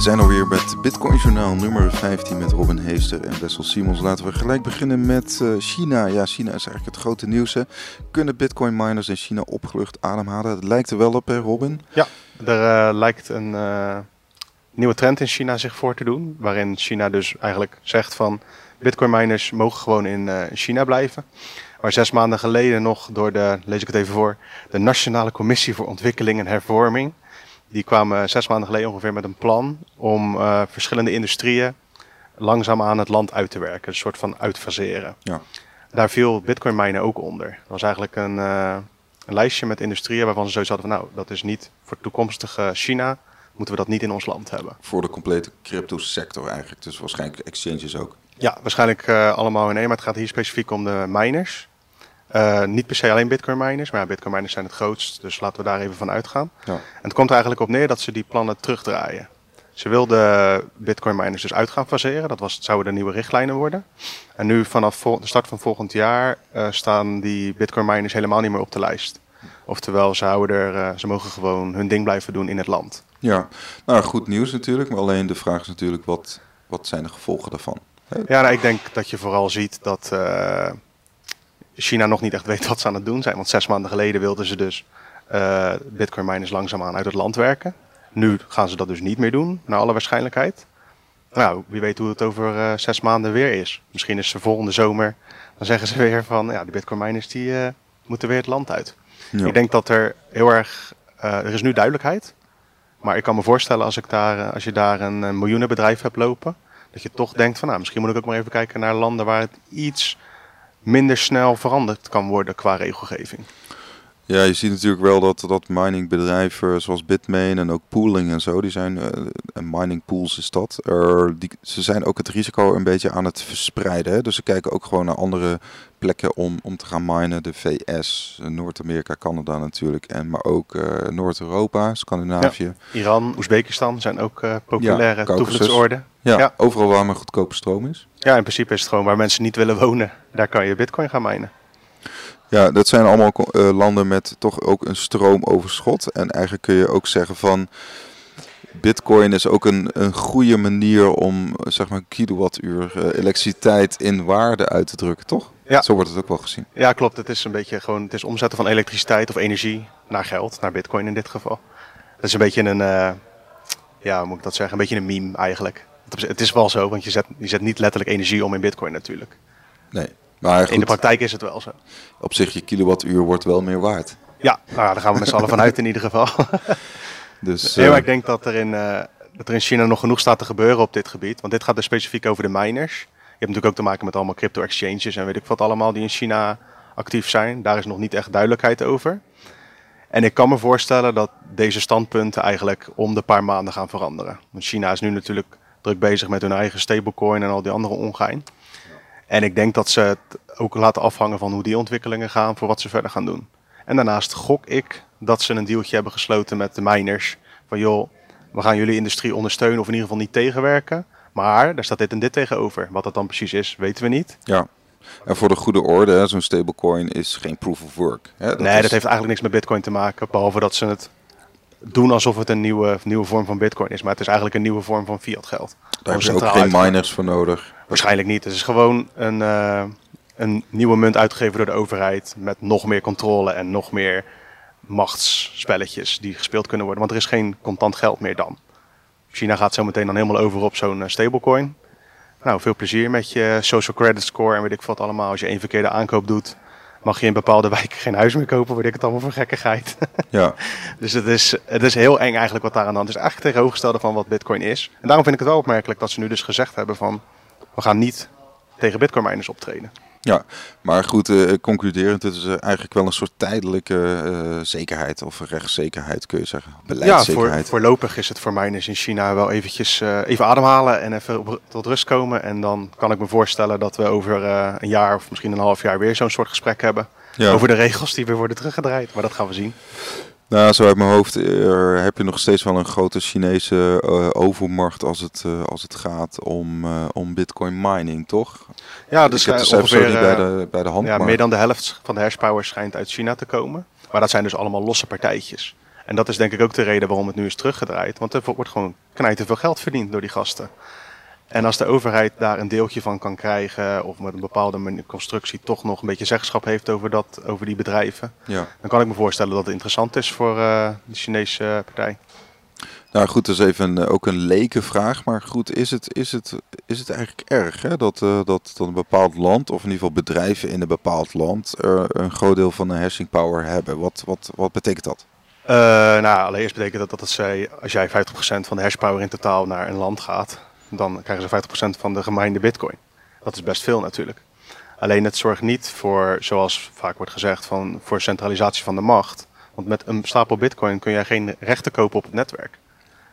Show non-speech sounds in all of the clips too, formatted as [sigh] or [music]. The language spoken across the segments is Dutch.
We zijn alweer met Bitcoin Journaal nummer 15 met Robin Heester en Wessel Simons. Laten we gelijk beginnen met uh, China. Ja, China is eigenlijk het grote nieuws. Kunnen Bitcoin miners in China opgelucht ademhalen? Het lijkt er wel op, hè Robin? Ja, er uh, lijkt een uh, nieuwe trend in China zich voor te doen. Waarin China dus eigenlijk zegt van Bitcoin miners mogen gewoon in China blijven. Maar zes maanden geleden nog door de, lees ik het even voor, de Nationale Commissie voor Ontwikkeling en Hervorming die kwamen zes maanden geleden ongeveer met een plan om uh, verschillende industrieën langzaam aan het land uit te werken. Een soort van uitfaseren. Ja. Daar viel bitcoin minen ook onder. Dat was eigenlijk een, uh, een lijstje met industrieën waarvan ze zoiets hadden van nou, dat is niet voor toekomstige China, moeten we dat niet in ons land hebben. Voor de complete crypto sector eigenlijk, dus waarschijnlijk exchanges ook. Ja, waarschijnlijk uh, allemaal in één, maar het gaat hier specifiek om de miners. Uh, niet per se alleen bitcoin miners, maar ja, bitcoin miners zijn het grootst, dus laten we daar even van uitgaan. Ja. En het komt er eigenlijk op neer dat ze die plannen terugdraaien. Ze wilden bitcoin miners dus uit gaan faseren, dat was, zouden de nieuwe richtlijnen worden. En nu vanaf de start van volgend jaar uh, staan die bitcoin miners helemaal niet meer op de lijst. Oftewel, ze, houden er, uh, ze mogen gewoon hun ding blijven doen in het land. Ja, nou goed nieuws natuurlijk, maar alleen de vraag is natuurlijk wat, wat zijn de gevolgen daarvan? Ja, nou, ik denk dat je vooral ziet dat China nog niet echt weet wat ze aan het doen zijn. Want zes maanden geleden wilden ze dus uh, bitcoin miners langzaamaan uit het land werken. Nu gaan ze dat dus niet meer doen, naar alle waarschijnlijkheid. Nou, wie weet hoe het over uh, zes maanden weer is. Misschien is ze volgende zomer, dan zeggen ze weer van, ja, de bitcoin miners die uh, moeten weer het land uit. Ja. Ik denk dat er heel erg, er is nu duidelijkheid. Maar ik kan me voorstellen als, ik daar, als je daar een, een miljoenenbedrijf hebt lopen, dat je toch denkt van, nou, misschien moet ik ook maar even kijken naar landen waar het iets minder snel veranderd kan worden qua regelgeving. Ja, je ziet natuurlijk wel dat, dat miningbedrijven zoals Bitmain en ook pooling en zo, die zijn, uh, mining pools is dat, er, die, ze zijn ook het risico een beetje aan het verspreiden. Hè? Dus ze kijken ook gewoon naar andere plekken om, om te gaan minen. De VS, Noord-Amerika, Canada natuurlijk, en, maar ook uh, Noord-Europa, Scandinavië. Ja, Iran, Oezbekistan zijn ook uh, populaire ja, toevluchtsoorden. Ja, ja, overal waar maar goedkope stroom is. Ja, in principe is het gewoon waar mensen niet willen wonen. Daar kan je bitcoin gaan minen. Ja, dat zijn allemaal uh, landen met toch ook een stroomoverschot. En eigenlijk kun je ook zeggen van... Bitcoin is ook een, een goede manier om zeg maar kilowattuur uh, elektriciteit in waarde uit te drukken, toch? Ja. Zo wordt het ook wel gezien. Ja, klopt. Het is een beetje gewoon het is omzetten van elektriciteit of energie naar geld, naar bitcoin in dit geval. Dat is een beetje een, uh, ja, hoe moet ik dat zeggen, een beetje een meme eigenlijk. Het is wel zo, want je zet, je zet niet letterlijk energie om in bitcoin natuurlijk. Nee. Maar goed, in de praktijk is het wel zo. Op zich, je kilowattuur wordt wel meer waard. Ja, nou ja daar gaan we met z'n allen vanuit in ieder geval. [laughs] dus, nee, maar ik denk dat er, in, uh, dat er in China nog genoeg staat te gebeuren op dit gebied. Want dit gaat dus specifiek over de miners. Je hebt natuurlijk ook te maken met allemaal crypto exchanges en weet ik wat allemaal die in China actief zijn. Daar is nog niet echt duidelijkheid over. En ik kan me voorstellen dat deze standpunten eigenlijk om de paar maanden gaan veranderen. Want China is nu natuurlijk druk bezig met hun eigen stablecoin en al die andere ongein. En ik denk dat ze het ook laten afhangen van hoe die ontwikkelingen gaan voor wat ze verder gaan doen. En daarnaast gok ik dat ze een dealtje hebben gesloten met de miners. Van joh, we gaan jullie industrie ondersteunen of in ieder geval niet tegenwerken. Maar daar staat dit en dit tegenover. Wat dat dan precies is, weten we niet. Ja. En voor de goede orde, zo'n stablecoin is geen proof of work. Hè? Dat nee, dat heeft eigenlijk niks met bitcoin te maken. Behalve dat ze het doen alsof het een nieuwe, nieuwe vorm van bitcoin is. Maar het is eigenlijk een nieuwe vorm van fiat geld. Daar hebben ze ook geen miners voor nodig. Waarschijnlijk niet. Het is gewoon een, uh, een nieuwe munt uitgegeven door de overheid. Met nog meer controle en nog meer machtsspelletjes die gespeeld kunnen worden. Want er is geen contant geld meer dan. China gaat zo meteen dan helemaal over op zo'n eh, stablecoin. Nou, veel plezier met je social credit score en weet ik wat allemaal. Als je één verkeerde aankoop doet, mag je in bepaalde wijken geen huis meer kopen, word ik het allemaal voor gekkigheid. [laughs] Ja. dus het is, het is heel eng eigenlijk wat daar aan de hand is. Eigenlijk tegenovergestelde van wat bitcoin is. En daarom vind ik het wel opmerkelijk dat ze nu dus gezegd hebben van, we gaan niet tegen bitcoin miners optreden. Ja, maar goed, uh, concluderend, het is uh, eigenlijk wel een soort tijdelijke uh, zekerheid of rechtszekerheid kun je zeggen. Beleidszekerheid. Ja, voor, voorlopig is het voor miners in China wel eventjes even ademhalen en even op, tot rust komen. En dan kan ik me voorstellen dat we over een jaar of misschien een half jaar weer zo'n soort gesprek hebben. Ja. Over de regels die weer worden teruggedraaid. Maar dat gaan we zien. Nou, zo uit mijn hoofd er, heb je nog steeds wel een grote Chinese uh, overmacht als het, uh, als het gaat om, uh, om bitcoin mining, toch? Ja, dus ik heb de ongeveer, bij de, bij de hand. Ja, maar... meer dan de helft van de hashpower schijnt uit China te komen. Maar dat zijn dus allemaal losse partijtjes. En dat is denk ik ook de reden waarom het nu is teruggedraaid. Want er wordt gewoon knijten veel geld verdiend door die gasten. En als de overheid daar een deeltje van kan krijgen, of met een bepaalde constructie toch nog een beetje zeggenschap heeft over, dat, over die bedrijven, ja. dan kan ik me voorstellen dat het interessant is voor uh, de Chinese partij. Nou goed, dat is even een, ook een lekenvraag. Maar goed, is het, is het, is het eigenlijk erg hè? Dat, uh, dat, een bepaald land, of in ieder geval bedrijven in een bepaald land, uh, een groot deel van de hashing power hebben? Wat, wat, wat betekent dat? Uh, nou, allereerst betekent dat dat zij, als jij 50% van de hashpower in totaal naar een land gaat, dan krijgen ze 50% van de gemeinde bitcoin. Dat is best veel natuurlijk. Alleen het zorgt niet voor, zoals vaak wordt gezegd, van, voor centralisatie van de macht. Want met een stapel bitcoin kun jij geen rechten kopen op het netwerk.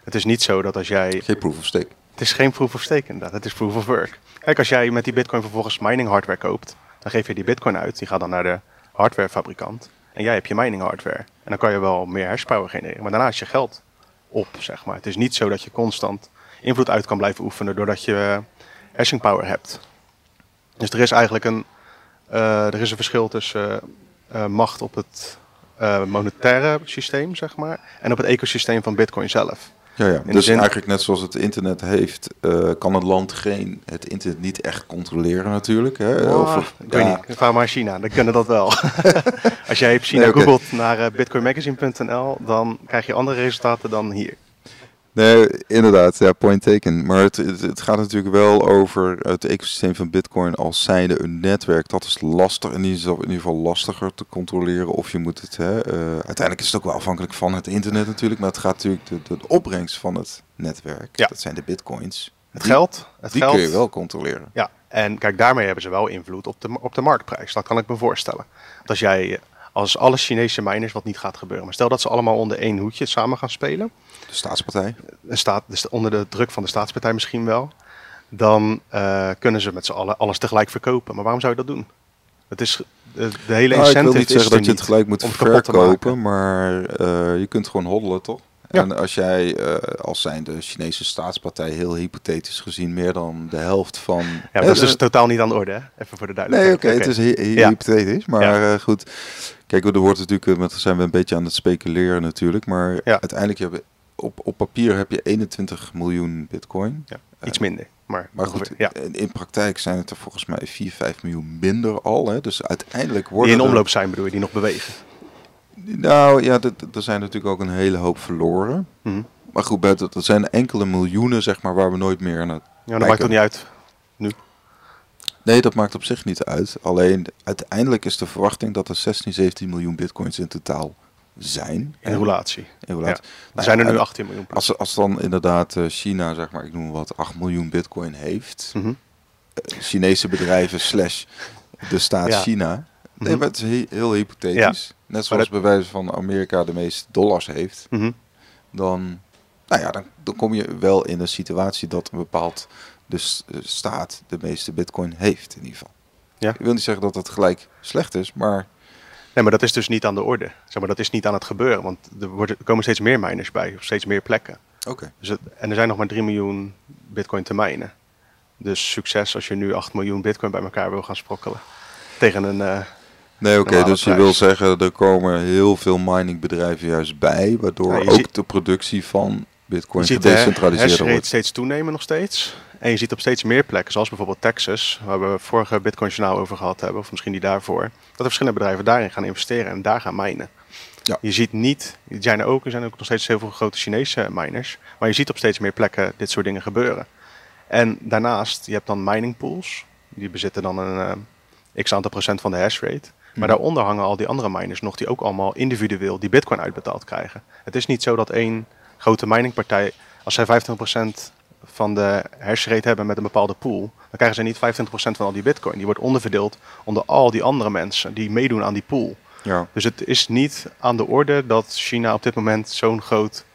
Het is niet zo dat als jij... Geen proof of stake. Het is geen proof of stake inderdaad, het is proof of work. Kijk, als jij met die bitcoin vervolgens mining hardware koopt, dan geef je die bitcoin uit, die gaat dan naar de hardwarefabrikant. En jij hebt je mining hardware. En dan kan je wel meer hashpower genereren, maar daarna is je geld op, zeg maar. Het is niet zo dat je constant invloed uit kan blijven oefenen doordat je hashing power hebt. Dus er is eigenlijk een, uh, er is een verschil tussen uh, macht op het uh, monetaire systeem, zeg maar, en op het ecosysteem van Bitcoin zelf. Ja, ja. dus eigenlijk net zoals het internet heeft, uh, kan het land geen, het internet niet echt controleren natuurlijk. Hè? Oh, of, ik ja. weet niet, vraag maar China, dan kunnen dat wel. [laughs] Als jij op China nee, okay. googelt naar bitcoinmagazine.nl, dan krijg je andere resultaten dan hier. Nee, inderdaad, ja, point taken. Maar het, het, gaat natuurlijk wel over het ecosysteem van Bitcoin als zijnde een netwerk. Dat is lastig, in ieder geval, in ieder geval lastiger te controleren. Of je moet het, hè, uh, uiteindelijk is het ook wel afhankelijk van het internet natuurlijk. Maar het gaat natuurlijk de, de, de opbrengst van het netwerk. Ja. Dat zijn de Bitcoins. Het geld. Het die geld, kun je wel controleren. Ja, en kijk, daarmee hebben ze wel invloed op de, op de marktprijs. Dat kan ik me voorstellen. Want als jij als alle Chinese miners, wat niet gaat gebeuren, maar stel dat ze allemaal onder één hoedje samen gaan spelen. De staatspartij? De staat, dus onder de druk van de staatspartij misschien wel. Dan uh, kunnen ze met z'n allen alles tegelijk verkopen. Maar waarom zou je dat doen? Het is de, de hele nou, incentive. Ik wil niet zeggen dat je het gelijk moet verkopen, maar uh, je kunt gewoon hoddelen, toch? Ja. En als jij uh, als zijn de Chinese staatspartij heel hypothetisch gezien meer dan de helft van... Ja, dat is dus totaal niet aan de orde, hè? Even voor de duidelijkheid. Nee, oké, okay, het is ja. hypothetisch, maar ja. uh, goed. Kijk, er wordt natuurlijk, met zijn we een beetje aan het speculeren natuurlijk, maar uiteindelijk heb je op, op papier heb je 21 miljoen bitcoin. iets minder. Maar, maar goed, ja. in praktijk zijn het er volgens mij 4, 5 miljoen minder al. Hè? Dus uiteindelijk worden. Die in omloop zijn, bedoel je, die nog bewegen? Nou ja, er zijn natuurlijk ook een hele hoop verloren. Mm Maar goed, er zijn enkele miljoenen, zeg maar, waar we nooit meer het. Ja, dat maakt het niet uit nu. Nee, dat maakt op zich niet uit. Alleen uiteindelijk is de verwachting dat er 16, 17 miljoen bitcoins in totaal zijn. In relatie. In relatie. Ja. Zijn er nu 18 miljoen. Als, als dan inderdaad uh, China, zeg maar, ik noem wat, 8 miljoen bitcoin heeft. Mm -hmm. uh, Chinese bedrijven slash de staat ja. China. Nee, -hmm. maar het is heel, heel hypothetisch. Net zoals bij wijze van Amerika de meeste dollars heeft. Mm -hmm. Dan, nou ja, dan, dan kom je wel in een situatie dat een bepaald de staat de meeste bitcoin heeft in ieder geval. Ja. Ik wil niet zeggen dat het gelijk slecht is, maar... Nee, maar dat is dus niet aan de orde. Zeg maar, dat is niet aan het gebeuren, want er, worden, er komen steeds meer miners bij, of steeds meer plekken. Oké. Dus en er zijn nog maar 3 miljoen bitcoin te minen. Dus succes als je nu 8 miljoen bitcoin bij elkaar wil gaan sprokkelen. Tegen een... Uh, nee, oké, dus je wil zeggen, er komen heel veel miningbedrijven juist bij, waardoor ja, ook de productie van bitcoin gedecentraliseerd wordt. steeds toenemen nog steeds. En je ziet op steeds meer plekken, zoals bijvoorbeeld Texas, waar we vorige Bitcoin Journaal over gehad hebben, of misschien die daarvoor, dat er verschillende bedrijven daarin gaan investeren en daar gaan minen. Ja. Je ziet niet, er zijn er ook, er zijn ook nog steeds heel veel grote Chinese miners, maar je ziet op steeds meer plekken dit soort dingen gebeuren. En daarnaast, je hebt dan mining pools, die bezitten dan een uh, x aantal procent van de hash rate. Maar daaronder hangen al die andere miners nog, die ook allemaal individueel die bitcoin uitbetaald krijgen. Het is niet zo dat één grote miningpartij, als zij 25% van de hashrate hebben met een bepaalde pool, dan krijgen ze niet 25% van al die bitcoin. Die wordt onderverdeeld onder al die andere mensen die meedoen aan die pool. Ja. Dus het is niet aan de orde dat China op dit moment zo'n groot,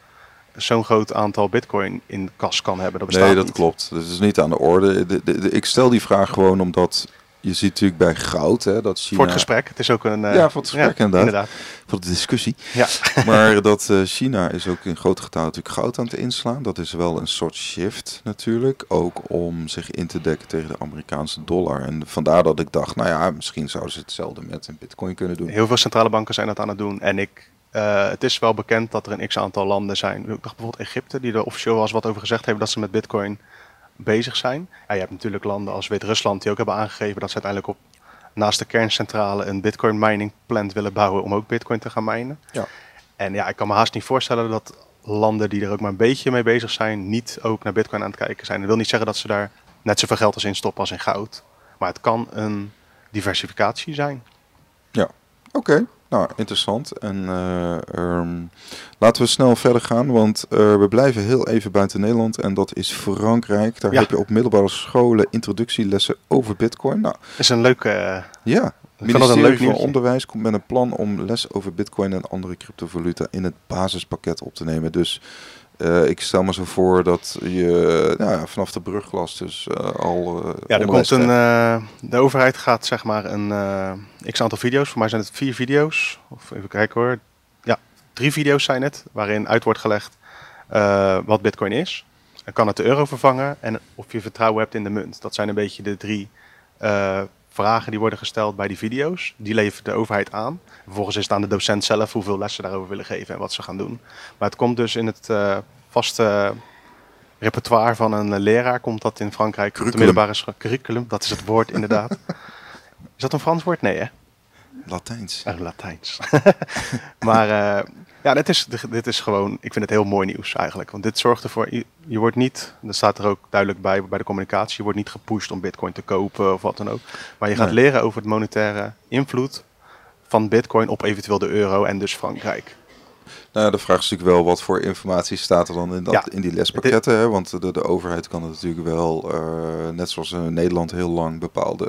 zo'n groot aantal bitcoin in kas kan hebben. Dat nee, dat klopt. Dat is niet aan de orde. De, de, ik stel die vraag gewoon omdat je ziet natuurlijk bij goud hè, dat China... Voor het gesprek, het is ook een... ja, voor het gesprek inderdaad. Voor de discussie. Ja. [laughs] maar [laughs] dat China is ook in groot getal natuurlijk goud aan het inslaan. Dat is wel een soort shift natuurlijk. Ook om zich in te dekken tegen de Amerikaanse dollar. En vandaar dat ik dacht, nou ja, misschien zouden ze hetzelfde met een bitcoin kunnen doen. Heel veel centrale banken zijn dat aan het doen. En ik uh, het is wel bekend dat er een x-aantal landen zijn. Ik dacht bijvoorbeeld Egypte, die er officieel wel eens wat over gezegd hebben dat ze met bitcoin bezig zijn. Ja, je hebt natuurlijk landen als Wit-Rusland die ook hebben aangegeven dat ze uiteindelijk op, naast de kerncentrale een bitcoin mining plant willen bouwen om ook bitcoin te gaan minen. Ja. En ja, ik kan me haast niet voorstellen dat landen die er ook maar een beetje mee bezig zijn, niet ook naar bitcoin aan het kijken zijn. Dat wil niet zeggen dat ze daar net zoveel geld als in stoppen als in goud. Maar het kan een diversificatie zijn. Ja, oké. Nou, interessant. En uh, um, laten we snel verder gaan, want uh, we blijven heel even buiten Nederland. En dat is Frankrijk. Daar heb je op middelbare scholen introductielessen over bitcoin. Nou, is een leuke... Uh, ja, Ministerie een leuk van Onderwijs komt met een plan om les over bitcoin en andere cryptovaluta in het basispakket op te nemen. Dus uh, ik stel me zo voor dat je nou ja, vanaf de brugglas dus uh, al. Uh, ja, er komt een. de overheid gaat zeg maar een x aantal video's. Voor mij zijn het vier video's. Of even kijken hoor. Ja, drie video's zijn het. Waarin uit wordt gelegd wat Bitcoin is. En kan het de euro vervangen. En of je vertrouwen hebt in de munt. Dat zijn een beetje de drie vragen die worden gesteld bij die video's. Die levert de overheid aan. Vervolgens is het aan de docent zelf hoeveel lessen ze daarover willen geven en wat ze gaan doen. Maar het komt dus in het uh, vaste repertoire van een leraar, komt dat in Frankrijk. Curriculum. De middelbare curriculum, dat is het woord inderdaad. [laughs] is dat een Frans woord? Nee hè? Latijns. Uh, Latijns. [laughs] maar uh, ja, dit is, dit is gewoon, ik vind het heel mooi nieuws eigenlijk. Want dit zorgt ervoor, je, je wordt niet, dat staat er ook duidelijk bij bij de communicatie, je wordt niet gepusht om bitcoin te kopen of wat dan ook. Maar je gaat leren over het monetaire invloed van bitcoin op eventueel de euro en dus Frankrijk. Nou, de vraag is natuurlijk wel wat voor informatie staat er dan in, dat, in die lespakketten. Hè? Want de, de overheid kan het natuurlijk wel, uh, net zoals in Nederland heel lang bepaalde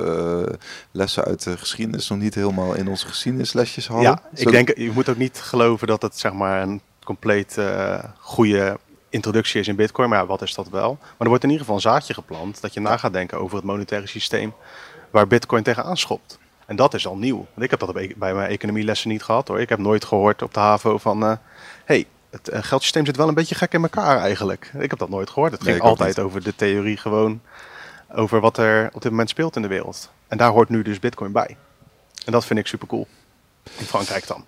uh, lessen uit de geschiedenis nog niet helemaal in onze geschiedenislesjes hadden. Ja, ik denk, je moet ook niet geloven dat het zeg maar een compleet uh, goede introductie is in Bitcoin. Maar ja, wat is dat wel? Maar er wordt in ieder geval een zaadje geplant dat je na gaat denken over het monetaire systeem waar Bitcoin tegenaan schopt. En dat is al nieuw. Want ik heb dat bij mijn economielessen niet gehad hoor. Ik heb nooit gehoord op de HAVO van... Uh, hey, het uh, geldsysteem zit wel een beetje gek in elkaar eigenlijk. Ik heb dat nooit gehoord. Het ging altijd over de theorie gewoon... over wat er op dit moment speelt in de wereld. En daar hoort nu dus bitcoin bij. En dat vind ik super cool. In Frankrijk dan.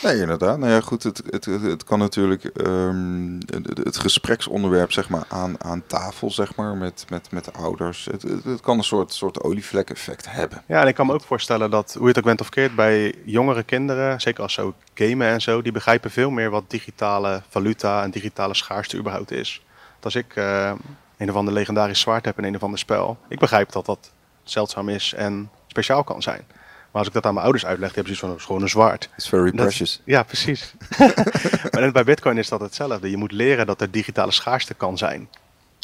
Nee, inderdaad. Nou ja, goed, het, het, het kan natuurlijk um, het, gespreksonderwerp zeg maar, aan, aan tafel, zeg maar, met, met, met ouders. Het, het, kan een soort, soort olievlek-effect hebben. Ja, en ik kan me ook voorstellen dat, hoe je het ook bent of keert, bij jongere kinderen, zeker als ze ook gamen en zo, die begrijpen veel meer wat digitale valuta en digitale schaarste überhaupt is. als ik uh, een of ander legendarisch zwaard heb in een of ander spel, ik begrijp dat dat zeldzaam is en speciaal kan zijn. Maar als ik dat aan mijn ouders uitleg, die hebben zoiets van, gewoon een zwaard. It's very precious. ja, precies. [laughs] [laughs] maar bij bitcoin is dat hetzelfde. Je moet leren dat er digitale schaarste kan zijn.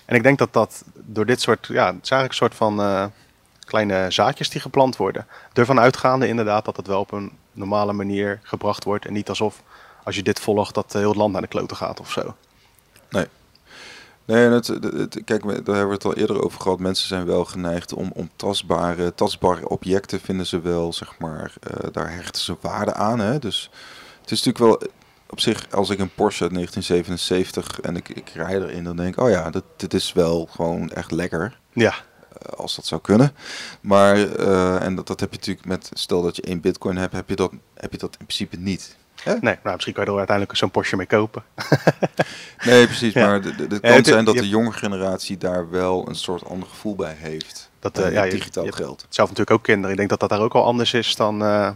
En ik denk dat dat door dit soort, ja, het is eigenlijk een soort van uh, kleine zaadjes die geplant worden. Ervan uitgaande inderdaad dat het wel op een normale manier gebracht wordt. En niet alsof als je dit volgt dat heel het land naar de kloten gaat of zo. Nee, Nee, het, het, kijk, daar hebben we het al eerder over gehad. Mensen zijn wel geneigd om, om tastbare, tastbare objecten vinden ze wel, zeg maar, uh, daar hechten ze waarde aan. Hè? Dus het is natuurlijk wel op zich, als ik een Porsche uit 1977 en ik, ik rij erin, dan denk ik, oh ja, dat, dit is wel gewoon echt lekker. Ja. Uh, als dat zou kunnen. Maar, uh, en dat, dat heb je natuurlijk met, stel dat je één bitcoin hebt, heb je dat, heb je dat in principe niet. Nee, nou, misschien kan je er uiteindelijk zo'n Porsche mee kopen. nee, precies. Maar het kan zijn dat de jonge generatie daar wel een soort ander gevoel bij heeft. Dat uh, ja, digitaal je, geld. zelf natuurlijk ook kinderen. Ik denk dat dat daar ook al anders is dan, uh,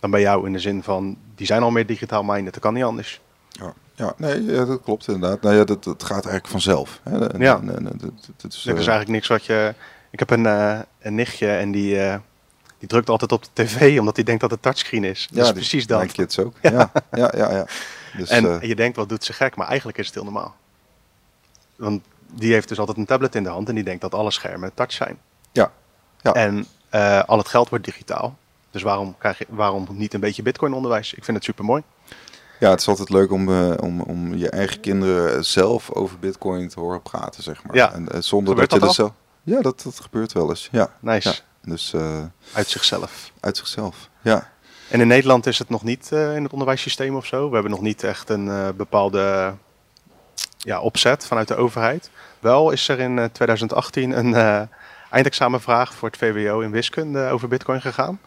dan bij jou. In de zin van, die zijn al meer digitaal minded. Dat kan niet anders. Ja, ja nee, ja, dat klopt inderdaad. Nou ja, dat, dat gaat eigenlijk vanzelf. Hè. Ja. Dat, dat is, uh, is eigenlijk niks wat je... Ik heb een, een nichtje en die die drukt altijd op de tv omdat hij denkt dat het touchscreen is. Ja, precies dat. Mijn kids ook. [laughs] Ja, ja, ja. ja, Dus, en, uh, je denkt, wat doet ze gek? Maar eigenlijk is het heel normaal. Want die heeft dus altijd een tablet in de hand en die denkt dat alle schermen touch zijn. Ja. ja. En uh, al het geld wordt digitaal. Dus waarom, krijg je, waarom niet een beetje bitcoin onderwijs? Ik vind het super mooi. Ja, het is altijd leuk om, uh, om, om je eigen kinderen zelf over bitcoin te horen praten, zeg maar. Ja. En, zonder dat, dat je er zelf... Ja, dat, dat gebeurt wel eens. Ja. Nice. Ja. Dus, uit zichzelf. Uit zichzelf, ja. En in Nederland is het nog niet in het onderwijssysteem of zo. We hebben nog niet echt een bepaalde ja, opzet vanuit de overheid. Wel is er in 2018 een eindexamenvraag voor het VWO in wiskunde over bitcoin gegaan.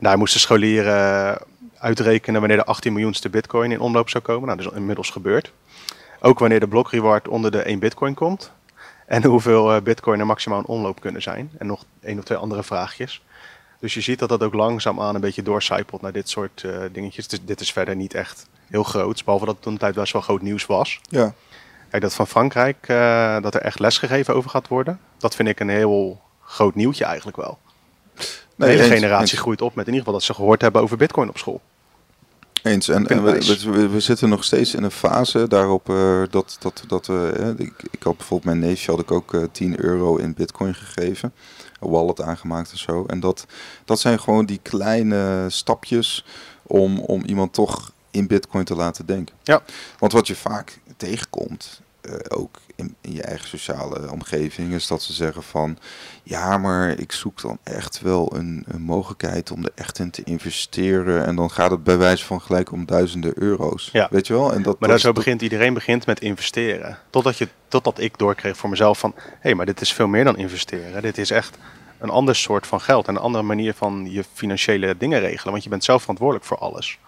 Daar moesten scholieren uitrekenen wanneer de 18 miljoenste bitcoin in omloop zou komen. Nou, dat is inmiddels gebeurd. Ook wanneer de blokreward onder de 1 bitcoin komt. En [laughs] hoeveel uh, bitcoin er maximaal in omloop kunnen zijn. En nog één of twee andere vraagjes. Dus je ziet dat dat ook langzaamaan een beetje doorcijpelt naar dit soort uh, dingetjes. Dus dit is verder niet echt heel groot. Behalve dat het toen een tijd best wel groot nieuws was. Ja. Kijk, dat van Frankrijk, uh, dat er echt lesgegeven over gaat worden. Dat vind ik een heel groot nieuwtje eigenlijk wel. De hele generatie groeit op met in ieder geval dat ze gehoord hebben over bitcoin op school. Eens. En, en we, we, zitten nog steeds in een fase daarop uh, dat, dat, dat we. Uh, ik, ik had bijvoorbeeld mijn neefje had ik ook uh, eh, 10 euro in bitcoin gegeven. Een wallet aangemaakt en zo. En dat, dat zijn gewoon die kleine stapjes om, om iemand toch in bitcoin te laten denken. Ja. Want wat je vaak tegenkomt, uh, ook in, in, je eigen sociale omgeving, is dat ze zeggen van ja, maar ik zoek dan echt wel een, een, mogelijkheid om er echt in te investeren. En dan gaat het bij wijze van gelijk om duizenden euro's. Ja. Weet je wel? En dat, maar zo begint iedereen begint met investeren. Totdat, je, totdat ik doorkreeg voor mezelf van hé, hey, maar dit is veel meer dan investeren. Dit is echt een ander soort van geld. En een andere manier van je financiële dingen regelen. Want je bent zelf verantwoordelijk voor alles.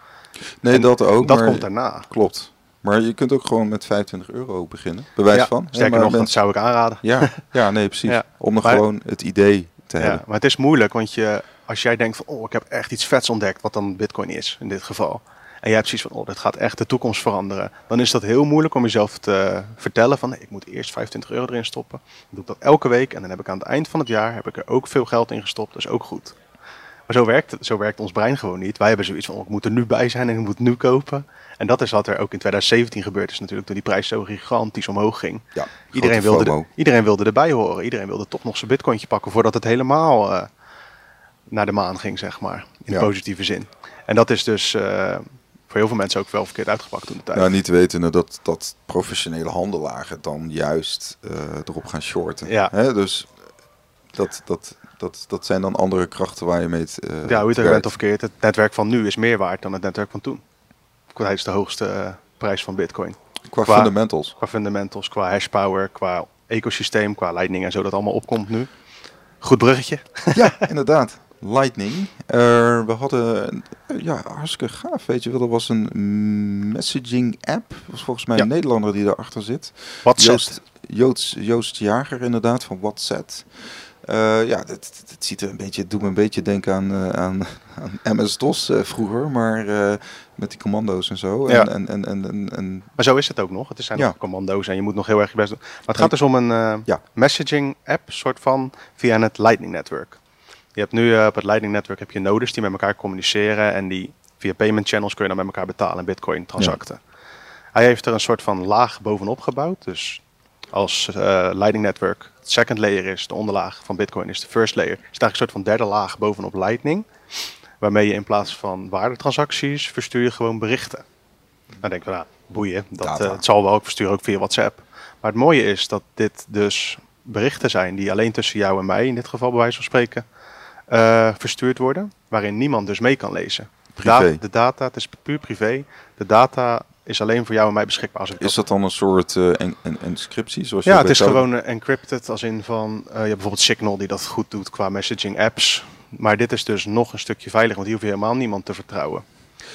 Nee, dat ook. Dat komt daarna. Klopt. Maar je kunt ook gewoon met 25 euro beginnen, bewijs ja, van. Sterker nog, dat zou ik aanraden. Ja, ja nee, precies. [laughs] Om er gewoon het idee te hebben. Maar het is moeilijk, want je, als jij denkt van, oh, ik heb echt iets vets ontdekt, wat dan bitcoin is in dit geval. En jij hebt zoiets van, oh, dit gaat echt de toekomst veranderen. Dan is dat heel moeilijk om jezelf te vertellen van, ik moet eerst 25 euro erin stoppen. Dan doe ik dat elke week en dan heb ik aan het eind van het jaar heb ik er ook veel geld in gestopt. Dat is ook goed. Maar zo werkt, zo werkt ons brein gewoon niet. Wij hebben zoiets van, oh, ik moet er nu bij zijn en ik moet nu kopen. En dat is wat er ook in 2017 gebeurd is natuurlijk, toen die prijs zo gigantisch omhoog ging. Ja, iedereen, wilde iedereen wilde erbij horen. Iedereen wilde toch nog zijn bitcointje pakken voordat het helemaal uh, naar de maan ging, zeg maar. In positieve zin. En dat is dus uh, voor heel veel mensen ook wel verkeerd uitgepakt toen de tijd. Nou, niet wetende dat, dat professionele handelaren dan juist uh, erop gaan shorten. Ja. Hè? Dus dat, dat, dat, dat zijn dan andere krachten waar je mee het, Ja, hoe je het bent of verkeerd. Het netwerk van nu is meer waard dan het netwerk van toen tijdens de hoogste uh, prijs van Bitcoin. Qua, fundamentals. Qua fundamentals, qua hashpower, qua ecosysteem, qua Lightning en zo dat allemaal opkomt nu. Goed bruggetje. Ja, [laughs] inderdaad. Lightning. Uh, we hadden, ja, hartstikke gaaf, weet je wel. Er was een messaging app. Dat was volgens mij een Nederlander die erachter zit. WhatsApp. Joost, Joost, Joost Jager inderdaad, van WhatsApp. Uh, ja, het, ziet er een beetje, doet me een beetje denken aan, uh, aan, [laughs] aan MS-DOS uh, vroeger, maar met die commando's en zo. Ja. En, en, en, en, Maar zo is het ook nog. Het zijn ja. nog commando's en je moet nog heel erg je best doen. Maar het gaat dus om een ja. messaging app, soort van, via het Lightning Network. Je hebt nu op het Lightning Network heb je nodes die met elkaar communiceren en die via payment channels kun je dan met elkaar betalen, bitcoin transacten. Hij heeft er een soort van laag bovenop gebouwd, dus als Lightning Network second layer is, de onderlaag van Bitcoin is de first layer. is eigenlijk een soort van derde laag bovenop Lightning. Waarmee je in plaats van waardetransacties verstuur je gewoon berichten. Dan denk ik, nou, boeien, dat, uh, het zal wel, ik verstuur ook via WhatsApp. Maar het mooie is dat dit dus berichten zijn die alleen tussen jou en mij, in dit geval bij wijze van spreken, uh, verstuurd worden. Waarin niemand dus mee kan lezen. Privé. de data, het is puur privé. De data is alleen voor jou en mij beschikbaar. Als ik is dat dan een soort uh, en, en, encryptie? Zoals ja, het is gewoon uh, encrypted als in van, uh, je hebt bijvoorbeeld Signal die dat goed doet qua messaging apps. Maar dit is dus nog een stukje veiliger, want hier hoef je helemaal niemand te vertrouwen.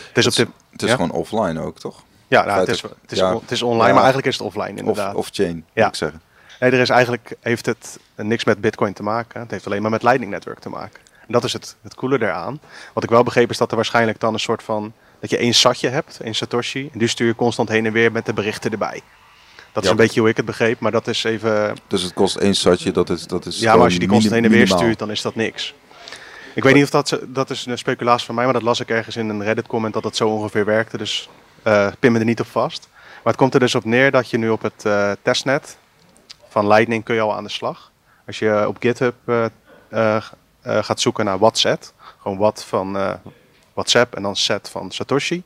Het is, het is, het is gewoon offline ook, toch? Ja, nou, het, is, het, is, ja. het is online, ja. maar eigenlijk is het offline inderdaad. Of, chain, ja. moet ik zeggen. Nee, er is eigenlijk, heeft het niks met Bitcoin te maken. Het heeft alleen maar met Lightning Network te maken. En dat is het, het coole daaraan. Wat ik wel begreep is dat er waarschijnlijk dan een soort van dat je één satje hebt, één Satoshi. En die stuur je constant heen en weer met de berichten erbij. Dat is een beetje hoe ik het begreep, maar dat is even... Dus het kost één satje, dat is dat is Ja, maar als je die constant heen en weer stuurt, dan is dat niks. Ik weet niet of dat... Dat is een speculatie van mij, maar dat las ik ergens in een Reddit-comment dat dat zo ongeveer werkte. Dus uh, pin me er niet op vast. Maar het komt er dus op neer dat je nu op het uh, testnet van Lightning kun je al aan de slag. Als je op GitHub uh, gaat zoeken naar WhatsApp, gewoon wat van WhatsApp en dan set van Satoshi.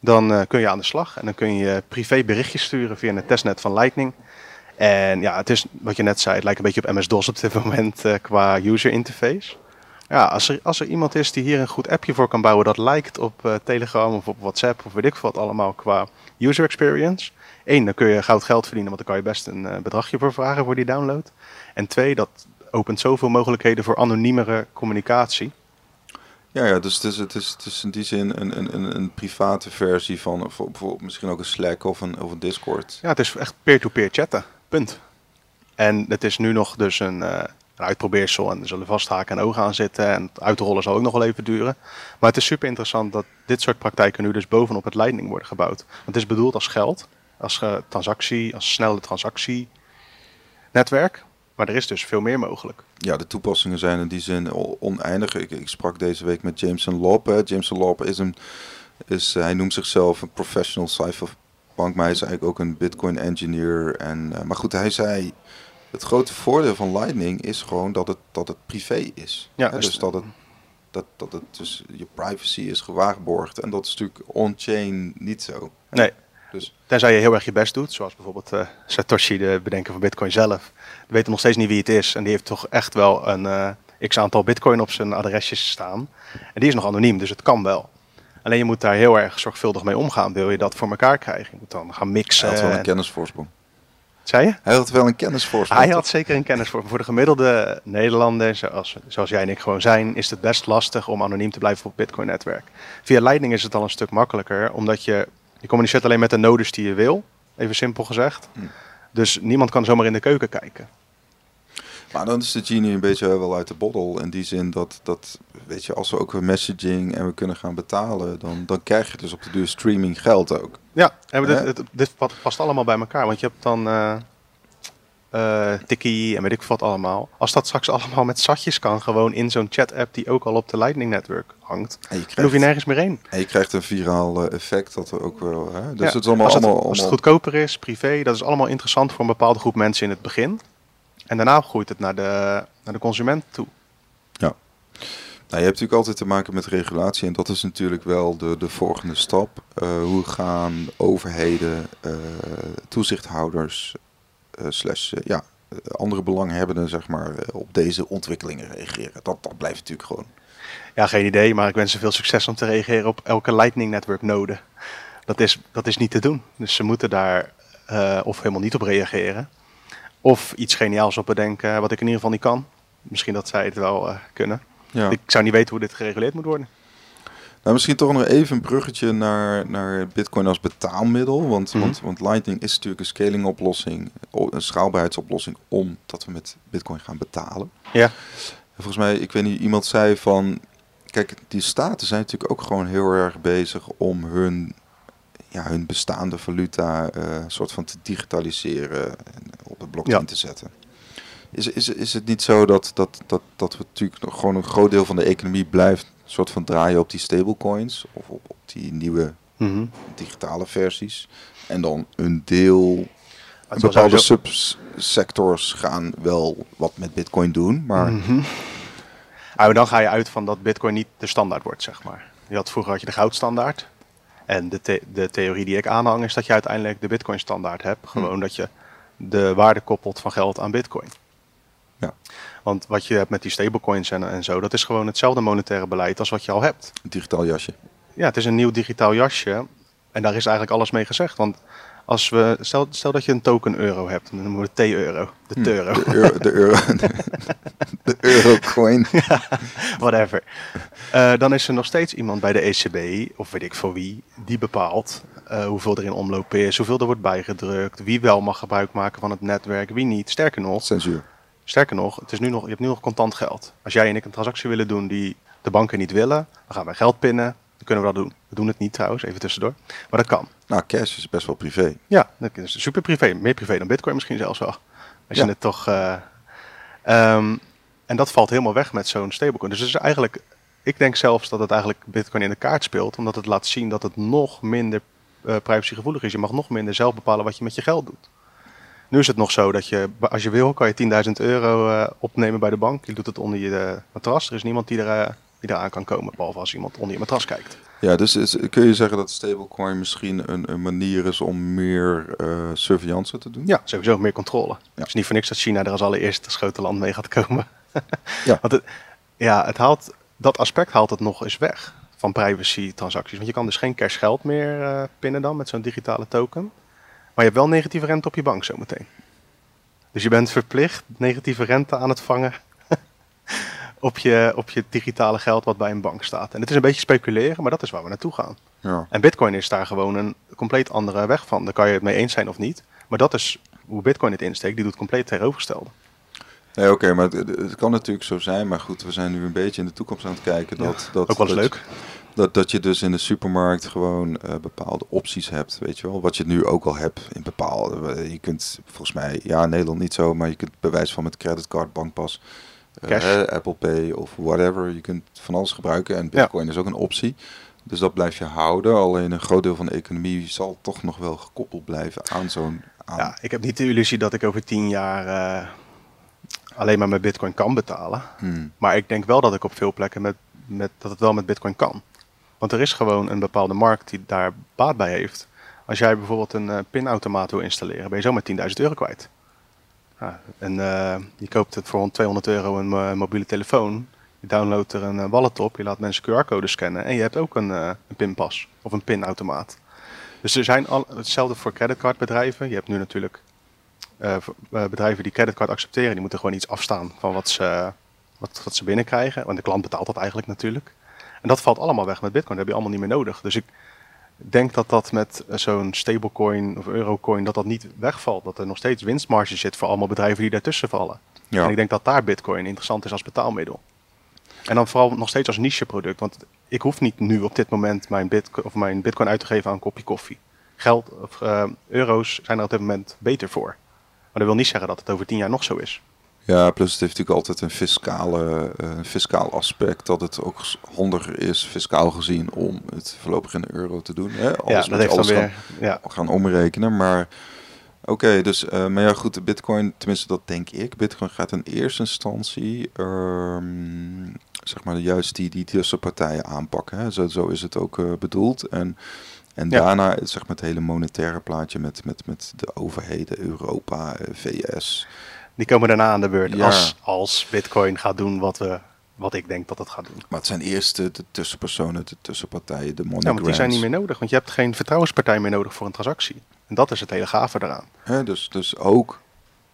Dan uh, kun je aan de slag en dan kun je privé berichtjes sturen via het testnet van Lightning. En ja, het is wat je net zei, het lijkt een beetje op MS-DOS op dit [laughs] moment uh, qua user interface. Ja, als er, als er iemand is die hier een goed appje voor kan bouwen dat lijkt op uh, Telegram of op WhatsApp of weet ik wat allemaal qua user experience. Eén, dan kun je goud geld verdienen, want dan kan je best een bedragje voor vragen voor die download. En twee, dat opent zoveel mogelijkheden voor anoniemere communicatie. Ja, ja dus het is, het, is, het is in die zin een, een, een private versie van bijvoorbeeld misschien ook een Slack of een, of een Discord. Ja, het is echt peer-to-peer chatten. Punt. En het is nu nog dus een, uh, een uitprobeersel en er zullen vasthaken en ogen aan zitten. En het uitrollen zal ook nog wel even duren. Maar het is super interessant dat dit soort praktijken nu dus bovenop het Lightning worden gebouwd. Want het is bedoeld als geld, als uh, transactie, als snelle transactienetwerk. Maar er is dus veel meer mogelijk. Ja, de toepassingen zijn in die zin oneindig. Ik, ik sprak deze week met Jameson Lopp. Jameson Lopp is een, is, hij noemt zichzelf een professional cypherpunk, maar hij is eigenlijk ook een Bitcoin engineer. En, uh, maar goed, hij zei, het grote voordeel van Lightning is gewoon dat het, dat het privé is. Ja, dus, dus dat het, dat, dat het dus je privacy is gewaarborgd. En dat is natuurlijk on-chain niet zo. Nee. Dus. Tenzij je heel erg je best doet, zoals bijvoorbeeld uh, Satoshi, de bedenker van Bitcoin zelf. Weet nog steeds niet wie het is. En die heeft toch echt wel een uh, x aantal Bitcoin op zijn adresjes staan. En die is nog anoniem, dus het kan wel. Alleen je moet daar heel erg zorgvuldig mee omgaan. Wil je dat voor elkaar krijgen? Je moet dan gaan mixen. Hij had wel een kennisvoorsprong. Zei je? Hij had wel een kennisvoorsprong. Hij had zeker een kennisvoorsprong. Voor de gemiddelde Nederlander, zoals, zoals jij en ik gewoon zijn, is het best lastig om anoniem te blijven op het Bitcoin-netwerk. Via Lightning is het al een stuk makkelijker, omdat je je communiceert alleen met de nodes die je wil, even simpel gezegd. Hm. Dus niemand kan zomaar in de keuken kijken. Maar dan is de genie een beetje wel uit de bottle. In die zin dat, dat weet je, als we ook messaging en we kunnen gaan betalen, dan, dan krijg je dus op de duur streaming geld ook. Ja, en dit, dit, past allemaal bij elkaar. Want je hebt dan uh, uh, Tiki en weet ik wat allemaal. Als dat straks allemaal met zatjes kan, gewoon in zo'n chat-app die ook al op de Lightning Network hangt, dan hoef je nergens meer heen. En je krijgt een viraal uh, effect dat er ook wel. Hè? Dus het is allemaal, als, het, allemaal, als het goedkoper is, privé, dat is allemaal interessant voor een bepaalde groep mensen in het begin. En daarna groeit het naar de, naar de consument toe. Ja. Nou, je hebt natuurlijk altijd te maken met regulatie en dat is natuurlijk wel de, de volgende stap. Uh, hoe gaan overheden, uh, toezichthouders, uh, slash ja, andere belanghebbenden zeg maar, op deze ontwikkelingen reageren? Dat, dat blijft natuurlijk gewoon. Ja, geen idee, maar ik wens ze veel succes om te reageren op elke Lightning Network node. Dat is, dat is niet te doen. Dus ze moeten daar of helemaal niet op reageren. Of iets geniaals op bedenken wat ik in ieder geval niet kan. Misschien dat zij het wel uh, kunnen. Ja. Ik zou niet weten hoe dit gereguleerd moet worden. Nou, misschien toch nog even een bruggetje naar, naar Bitcoin als betaalmiddel. Want, mhm. want, want Lightning is natuurlijk een scaling-oplossing, een schaalbaarheidsoplossing, omdat we met Bitcoin gaan betalen. Ja. volgens mij, ik weet niet, iemand zei van. Kijk, die staten zijn natuurlijk ook gewoon heel erg bezig om hun ja, hun bestaande valuta uh, soort van te digitaliseren en op de blockchain te zetten. Is, is, is het niet zo dat, dat, dat, dat we natuurlijk nog gewoon een groot deel van de economie blijft soort van draaien op die stablecoins of op, op die nieuwe mhm. digitale versies en dan een deel bepaalde subsectors gaan wel wat met bitcoin doen, maar... Mm dan ga je uit van dat bitcoin niet de standaard wordt, zeg maar. Je had, vroeger had je de goudstandaard. En de, de theorie die ik aanhang is dat je uiteindelijk de Bitcoin standaard hebt. Hm. Gewoon dat je de waarde koppelt van geld aan Bitcoin. Ja. Want wat je hebt met die stablecoins en, en zo, dat is gewoon hetzelfde monetaire beleid als wat je al hebt. Een digitaal jasje. Ja, het is een nieuw digitaal jasje. En daar is eigenlijk alles mee gezegd. Want als we, stel, stel dat je een token euro hebt, dan noemen we het T-euro. De hm, euro. De euro. De, euro, [laughs] [laughs] de, eurocoin. ja, whatever. Uh, dan is er nog steeds iemand bij de ECB, of weet ik voor wie, die bepaalt uh, hoeveel er in omloop is, hoeveel er wordt bijgedrukt, wie wel mag gebruik maken van het netwerk, wie niet. Sterker nog. Censuur. Sterker nog, het is nu nog, je hebt nu nog contant geld. Als jij en ik een transactie willen doen die de banken niet willen, dan gaan wij geld pinnen, dan kunnen we dat doen. We doen het niet trouwens, even tussendoor. Maar dat kan. Nou, cash is best wel privé. Ja, dat is super privé. Meer privé dan bitcoin misschien zelfs wel. Als je het toch... Uh, um, en dat valt helemaal weg met zo'n stablecoin. Dus het is eigenlijk... Ik denk zelfs dat het eigenlijk bitcoin in de kaart speelt. Omdat het laat zien dat het nog minder uh, privacygevoelig is. Je mag nog minder zelf bepalen wat je met je geld doet. Nu is het nog zo dat je, als je wil, kan je 10.000 euro uh, opnemen bij de bank. Je doet het onder je matras. Er is niemand die er die eraan kan komen, behalve als iemand onder je matras kijkt. Ja, dus is, kun je zeggen dat stablecoin misschien een, een manier is om meer uh, surveillance te doen? Ja, sowieso meer controle. Het is niet voor niks dat China er als allereerste grote land mee gaat komen. [laughs] ja. Want het, Ja, het haalt, dat aspect haalt het nog eens weg van privacy transacties. Want je kan dus geen cash geld meer uh, pinnen dan met zo'n digitale token. Maar je hebt wel negatieve rente op je bank zometeen. Dus je bent verplicht negatieve rente aan het vangen [laughs] op, je, op je digitale geld wat bij een bank staat. En het is een beetje speculeren, maar dat is waar we naartoe gaan. Ja. En Bitcoin is daar gewoon een compleet andere weg van. Daar kan je het mee eens zijn of niet. Maar dat is hoe Bitcoin het insteekt. Die doet compleet tegenovergestelde. Nee, oké, maar het, kan natuurlijk zo zijn. Maar goed, we zijn nu een beetje in de toekomst aan het kijken. Dat, dat, ook wel eens leuk. Dat, dat je dus in de supermarkt gewoon uh, bepaalde opties hebt, weet je wel. Wat je nu ook al hebt in bepaalde... Eh, je kunt volgens mij, ja, Nederland niet zo, maar je kunt bewijs van met creditcard, bankpas... Uh, Apple Pay of whatever. Je kunt van alles gebruiken en Bitcoin is ook een optie. Dus dat blijf je houden. Alleen een groot deel van de economie zal toch nog wel gekoppeld blijven aan zo'n. Ja, ik heb niet de illusie dat ik over tien jaar alleen maar met Bitcoin kan betalen. Hmm. Maar ik denk wel dat ik op veel plekken met, met, dat het wel met Bitcoin kan. Want er is gewoon een bepaalde markt die daar baat bij heeft. Als jij bijvoorbeeld een uh, pinautomaat wil installeren, ben je zo met 10.000 euro kwijt. En uh, je koopt het voor 200 euro een uh, mobiele telefoon. Je downloadt er een wallet op, je laat mensen QR-code scannen en je hebt ook een, een pinpas of een pinautomaat. Dus er zijn al, hetzelfde voor creditcardbedrijven. Je hebt nu natuurlijk bedrijven die creditcard accepteren, die moeten gewoon iets afstaan van wat ze, wat, wat ze binnenkrijgen. Want de klant betaalt dat eigenlijk natuurlijk. En dat valt allemaal weg met Bitcoin. Dat heb je allemaal niet meer nodig. Dus ik denk dat dat met zo'n stablecoin of eurocoin, dat dat niet wegvalt. Dat er nog steeds winstmarge zit voor allemaal bedrijven die daartussen vallen. Ja. En ik denk dat daar Bitcoin interessant is als betaalmiddel. En dan vooral nog steeds als niche product. Want ik hoef niet nu op dit moment mijn bitcoin, of mijn bitcoin uit te geven aan een kopje koffie. Geld of uh, euro's zijn er op dit moment beter voor. Maar dat wil niet zeggen dat het over tien jaar nog zo is. Ja, plus het heeft natuurlijk altijd een fiscale, uh, fiscaal aspect. Dat het ook handiger is, fiscaal gezien, om het voorlopig in de euro te doen. Hè? Alles ja, dat heeft dan weer, gaan, ja. gaan omrekenen. Maar oké, dus uh, maar ja goed, de bitcoin, tenminste dat denk ik. Bitcoin gaat in eerste instantie, um, zeg maar, juist die, die tussenpartijen aanpakken. Hè? Zo, zo is het ook uh, bedoeld. En... En daarna zeg maar het hele monetaire plaatje met, met, met de overheden, Europa, VS, die komen daarna aan de beurt. Als, als Bitcoin gaat doen wat, we, wat ik denk dat het gaat doen. Maar het zijn eerst de, tussenpersonen, de tussenpartijen, de money Ja, want die zijn niet meer nodig. Want je hebt geen vertrouwenspartij meer nodig voor een transactie. En dat is het hele gave eraan. dus, dus ook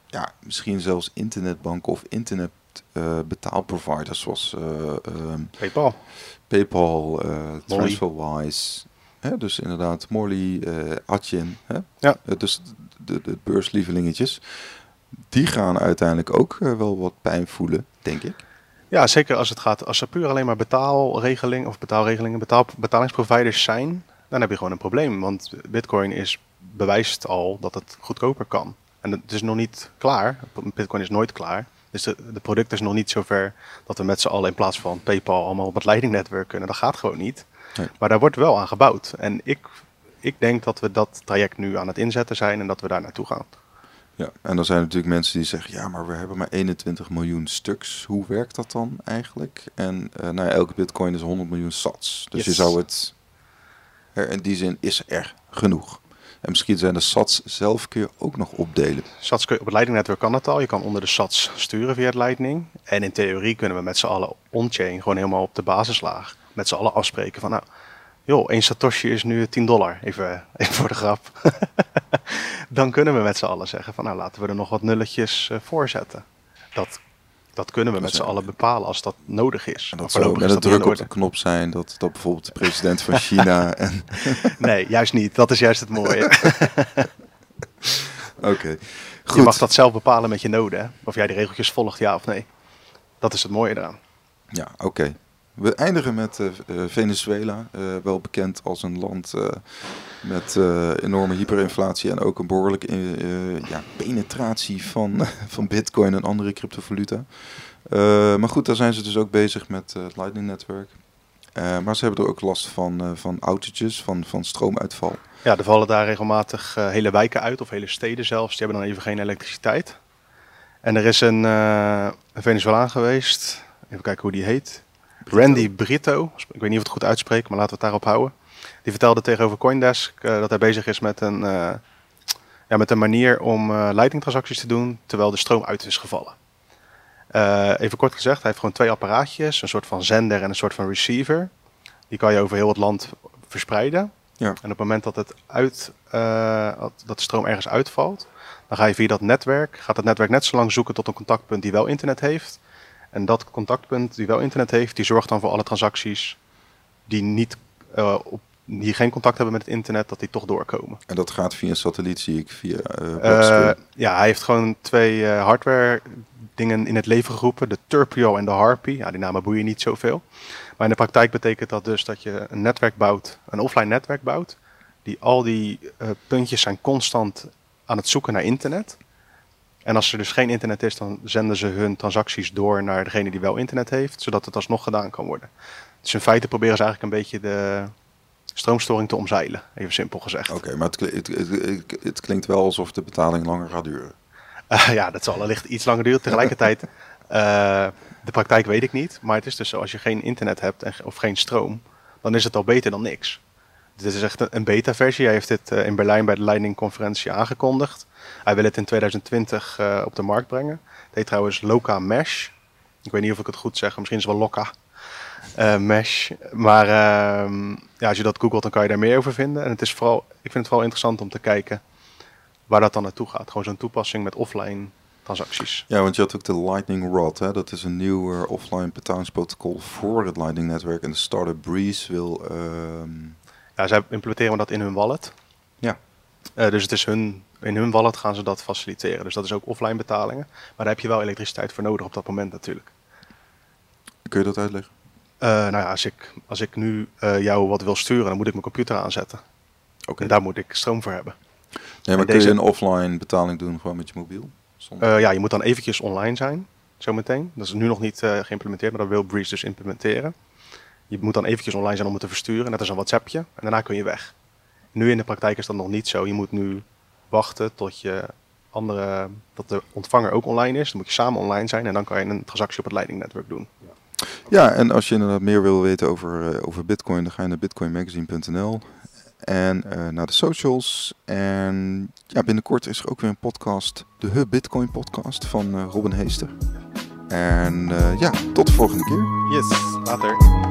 ja, misschien zelfs internetbanken of internet uh, betaalproviders zoals uh, PayPal, PayPal, uh, TransferWise. Hè, dus inderdaad, Morley, uh, Atjen. Hè? Ja. dus de, de beurslievelingetjes die gaan uiteindelijk ook eh, wel wat pijn voelen, denk ik. Ja, zeker als het gaat, als er puur alleen maar betaalregeling of betaalregelingen, betaal, betalingsproviders zijn, dan heb je gewoon een probleem. Want Bitcoin is bewijst al dat het goedkoper kan. En het is nog niet klaar. Bitcoin is nooit klaar. Dus de, de product is nog niet zover dat we met z'n allen in plaats van PayPal allemaal op het leidingnetwerk kunnen. Dat gaat gewoon niet. Maar daar wordt wel aan gebouwd. En ik, ik denk dat we dat traject nu aan het inzetten zijn en dat we daar naartoe gaan. Ja, en dan zijn er natuurlijk mensen die zeggen, ja, maar we hebben maar 21 miljoen stuks. Hoe werkt dat dan eigenlijk? En uh, nou ja, elke bitcoin is 100 miljoen sats. Dus je zou het, er, in die zin is er genoeg. En misschien zijn de sats zelf kun je ook nog opdelen. Sats kun je, op het Lightning-netwerk kan dat al. Je kan onder de sats sturen via het Lightning. En in theorie kunnen we met z'n allen on-chain gewoon helemaal op de basislaag met z'n allen afspreken van nou, joh, één Satoshi is nu 10 dollar, even, even voor de grap. [laughs] dan kunnen we met z'n allen zeggen van nou laten we er nog wat nulletjes uh, voor zetten. Dat, dat kunnen we met z'n allen bepalen als dat nodig is. En dat zou met een druk op de knop zijn dat, dat bijvoorbeeld de president van China [laughs] en... nee, juist niet. Dat is juist het mooie. [laughs] Oké, Je mag dat zelf bepalen met je noden. Of jij de regeltjes volgt, ja of nee. Dat is het mooie eraan. Ja, oké. We eindigen met uh, Venezuela, uh, wel bekend als een land met enorme hyperinflatie en ook een behoorlijke ja, penetratie van, [laughs] van bitcoin en andere cryptovaluta. maar goed, daar zijn ze dus ook bezig met het Lightning-netwerk. maar ze hebben er ook last van, van outages, van, van stroomuitval. Ja, er vallen daar regelmatig hele wijken uit, of hele steden zelfs. Die hebben dan even geen elektriciteit. En er is een, een Venezolaan geweest, even kijken hoe die heet. Randy Brito, ik weet niet of het goed uitspreekt, maar laten we het daarop houden. Die vertelde tegenover Coindesk uh, dat hij bezig is met een, uh, ja, met een manier om uh, leidingtransacties te doen terwijl de stroom uit is gevallen. even kort gezegd, hij heeft gewoon twee apparaatjes, een soort van zender en een soort van receiver. Die kan je over heel het land verspreiden. Ja. En op het moment dat, het uit, dat de stroom ergens uitvalt, dan ga je via dat netwerk, gaat het netwerk net zo lang zoeken tot een contactpunt die wel internet heeft. En dat contactpunt die wel internet heeft, die zorgt dan voor alle transacties die, niet, uh, op, die geen contact hebben met het internet, dat die toch doorkomen. En dat gaat via een satelliet, zie ik, via uh, Ja, hij heeft gewoon twee hardware dingen in het leven geroepen. De Turpio en de Harpy. Ja, die namen boeien niet zoveel. Maar in de praktijk betekent dat dus dat je een netwerk bouwt, een offline netwerk bouwt. Die al die puntjes zijn constant aan het zoeken naar internet. En als er dus geen internet is, dan zenden ze hun transacties door naar degene die wel internet heeft, zodat het alsnog gedaan kan worden. Dus in feite proberen ze eigenlijk een beetje de stroomstoring te omzeilen, even simpel gezegd. Oké, maar het, het, het, het, klinkt wel alsof de betaling langer gaat duren. Uh, ja, dat zal wellicht iets langer duren. Tegelijkertijd, uh, [laughs] de praktijk weet ik niet, maar het is dus zo, als je geen internet hebt en, of geen stroom, dan is het al beter dan niks. Dit is echt een beta-versie. Hij heeft dit uh, in Berlijn bij de Lightning-conferentie aangekondigd. Hij wil het in 2020 uh, op de markt brengen. Het heet trouwens Loka Mesh. Ik weet niet of ik het goed zeg, misschien is het wel Loka Mesh. Maar ehm, ja, als je dat googelt, dan kan je daar meer over vinden. En het is vooral, ik vind het vooral interessant om te kijken waar dat dan naartoe gaat. Gewoon zo'n toepassing met offline transacties. Ja, want je had ook de Lightning Rod. Hè? Dat is een nieuw offline betalingsprotocol voor het Lightning-netwerk. En de startup Breeze wil... Ehm, ja, zij implementeren dat in hun wallet. Ja. Uh, dus het is hun, in hun wallet gaan ze dat faciliteren. Dus dat is ook offline betalingen. Maar daar heb je wel elektriciteit voor nodig op dat moment natuurlijk. Kun je dat uitleggen? Uh, nou ja, als ik, als ik nu uh, jou wat wil sturen, dan moet ik mijn computer aanzetten. Oké. En daar moet ik stroom voor hebben. Nee, maar kun je een offline betaling doen gewoon met je mobiel? ja, je moet dan eventjes online zijn, zometeen. Dat is nu nog niet geïmplementeerd, maar dat wil Breeze dus implementeren. Je moet dan eventjes online zijn om het te versturen, net als een WhatsAppje. En daarna kun je weg. Nu in de praktijk is dat nog niet zo. Je moet nu wachten tot je andere, dat de ontvanger ook online is. Dan moet je samen online zijn en dan kan je een transactie op het leidingnetwerk doen. Ja, en als je inderdaad meer wil weten over, uh, over Bitcoin, dan ga je naar bitcoinmagazine.nl en uh, naar de socials. En ja, binnenkort is er ook weer een podcast, de Hub Bitcoin podcast van uh, Robin Heester. En ja, tot de volgende keer. Yes, later.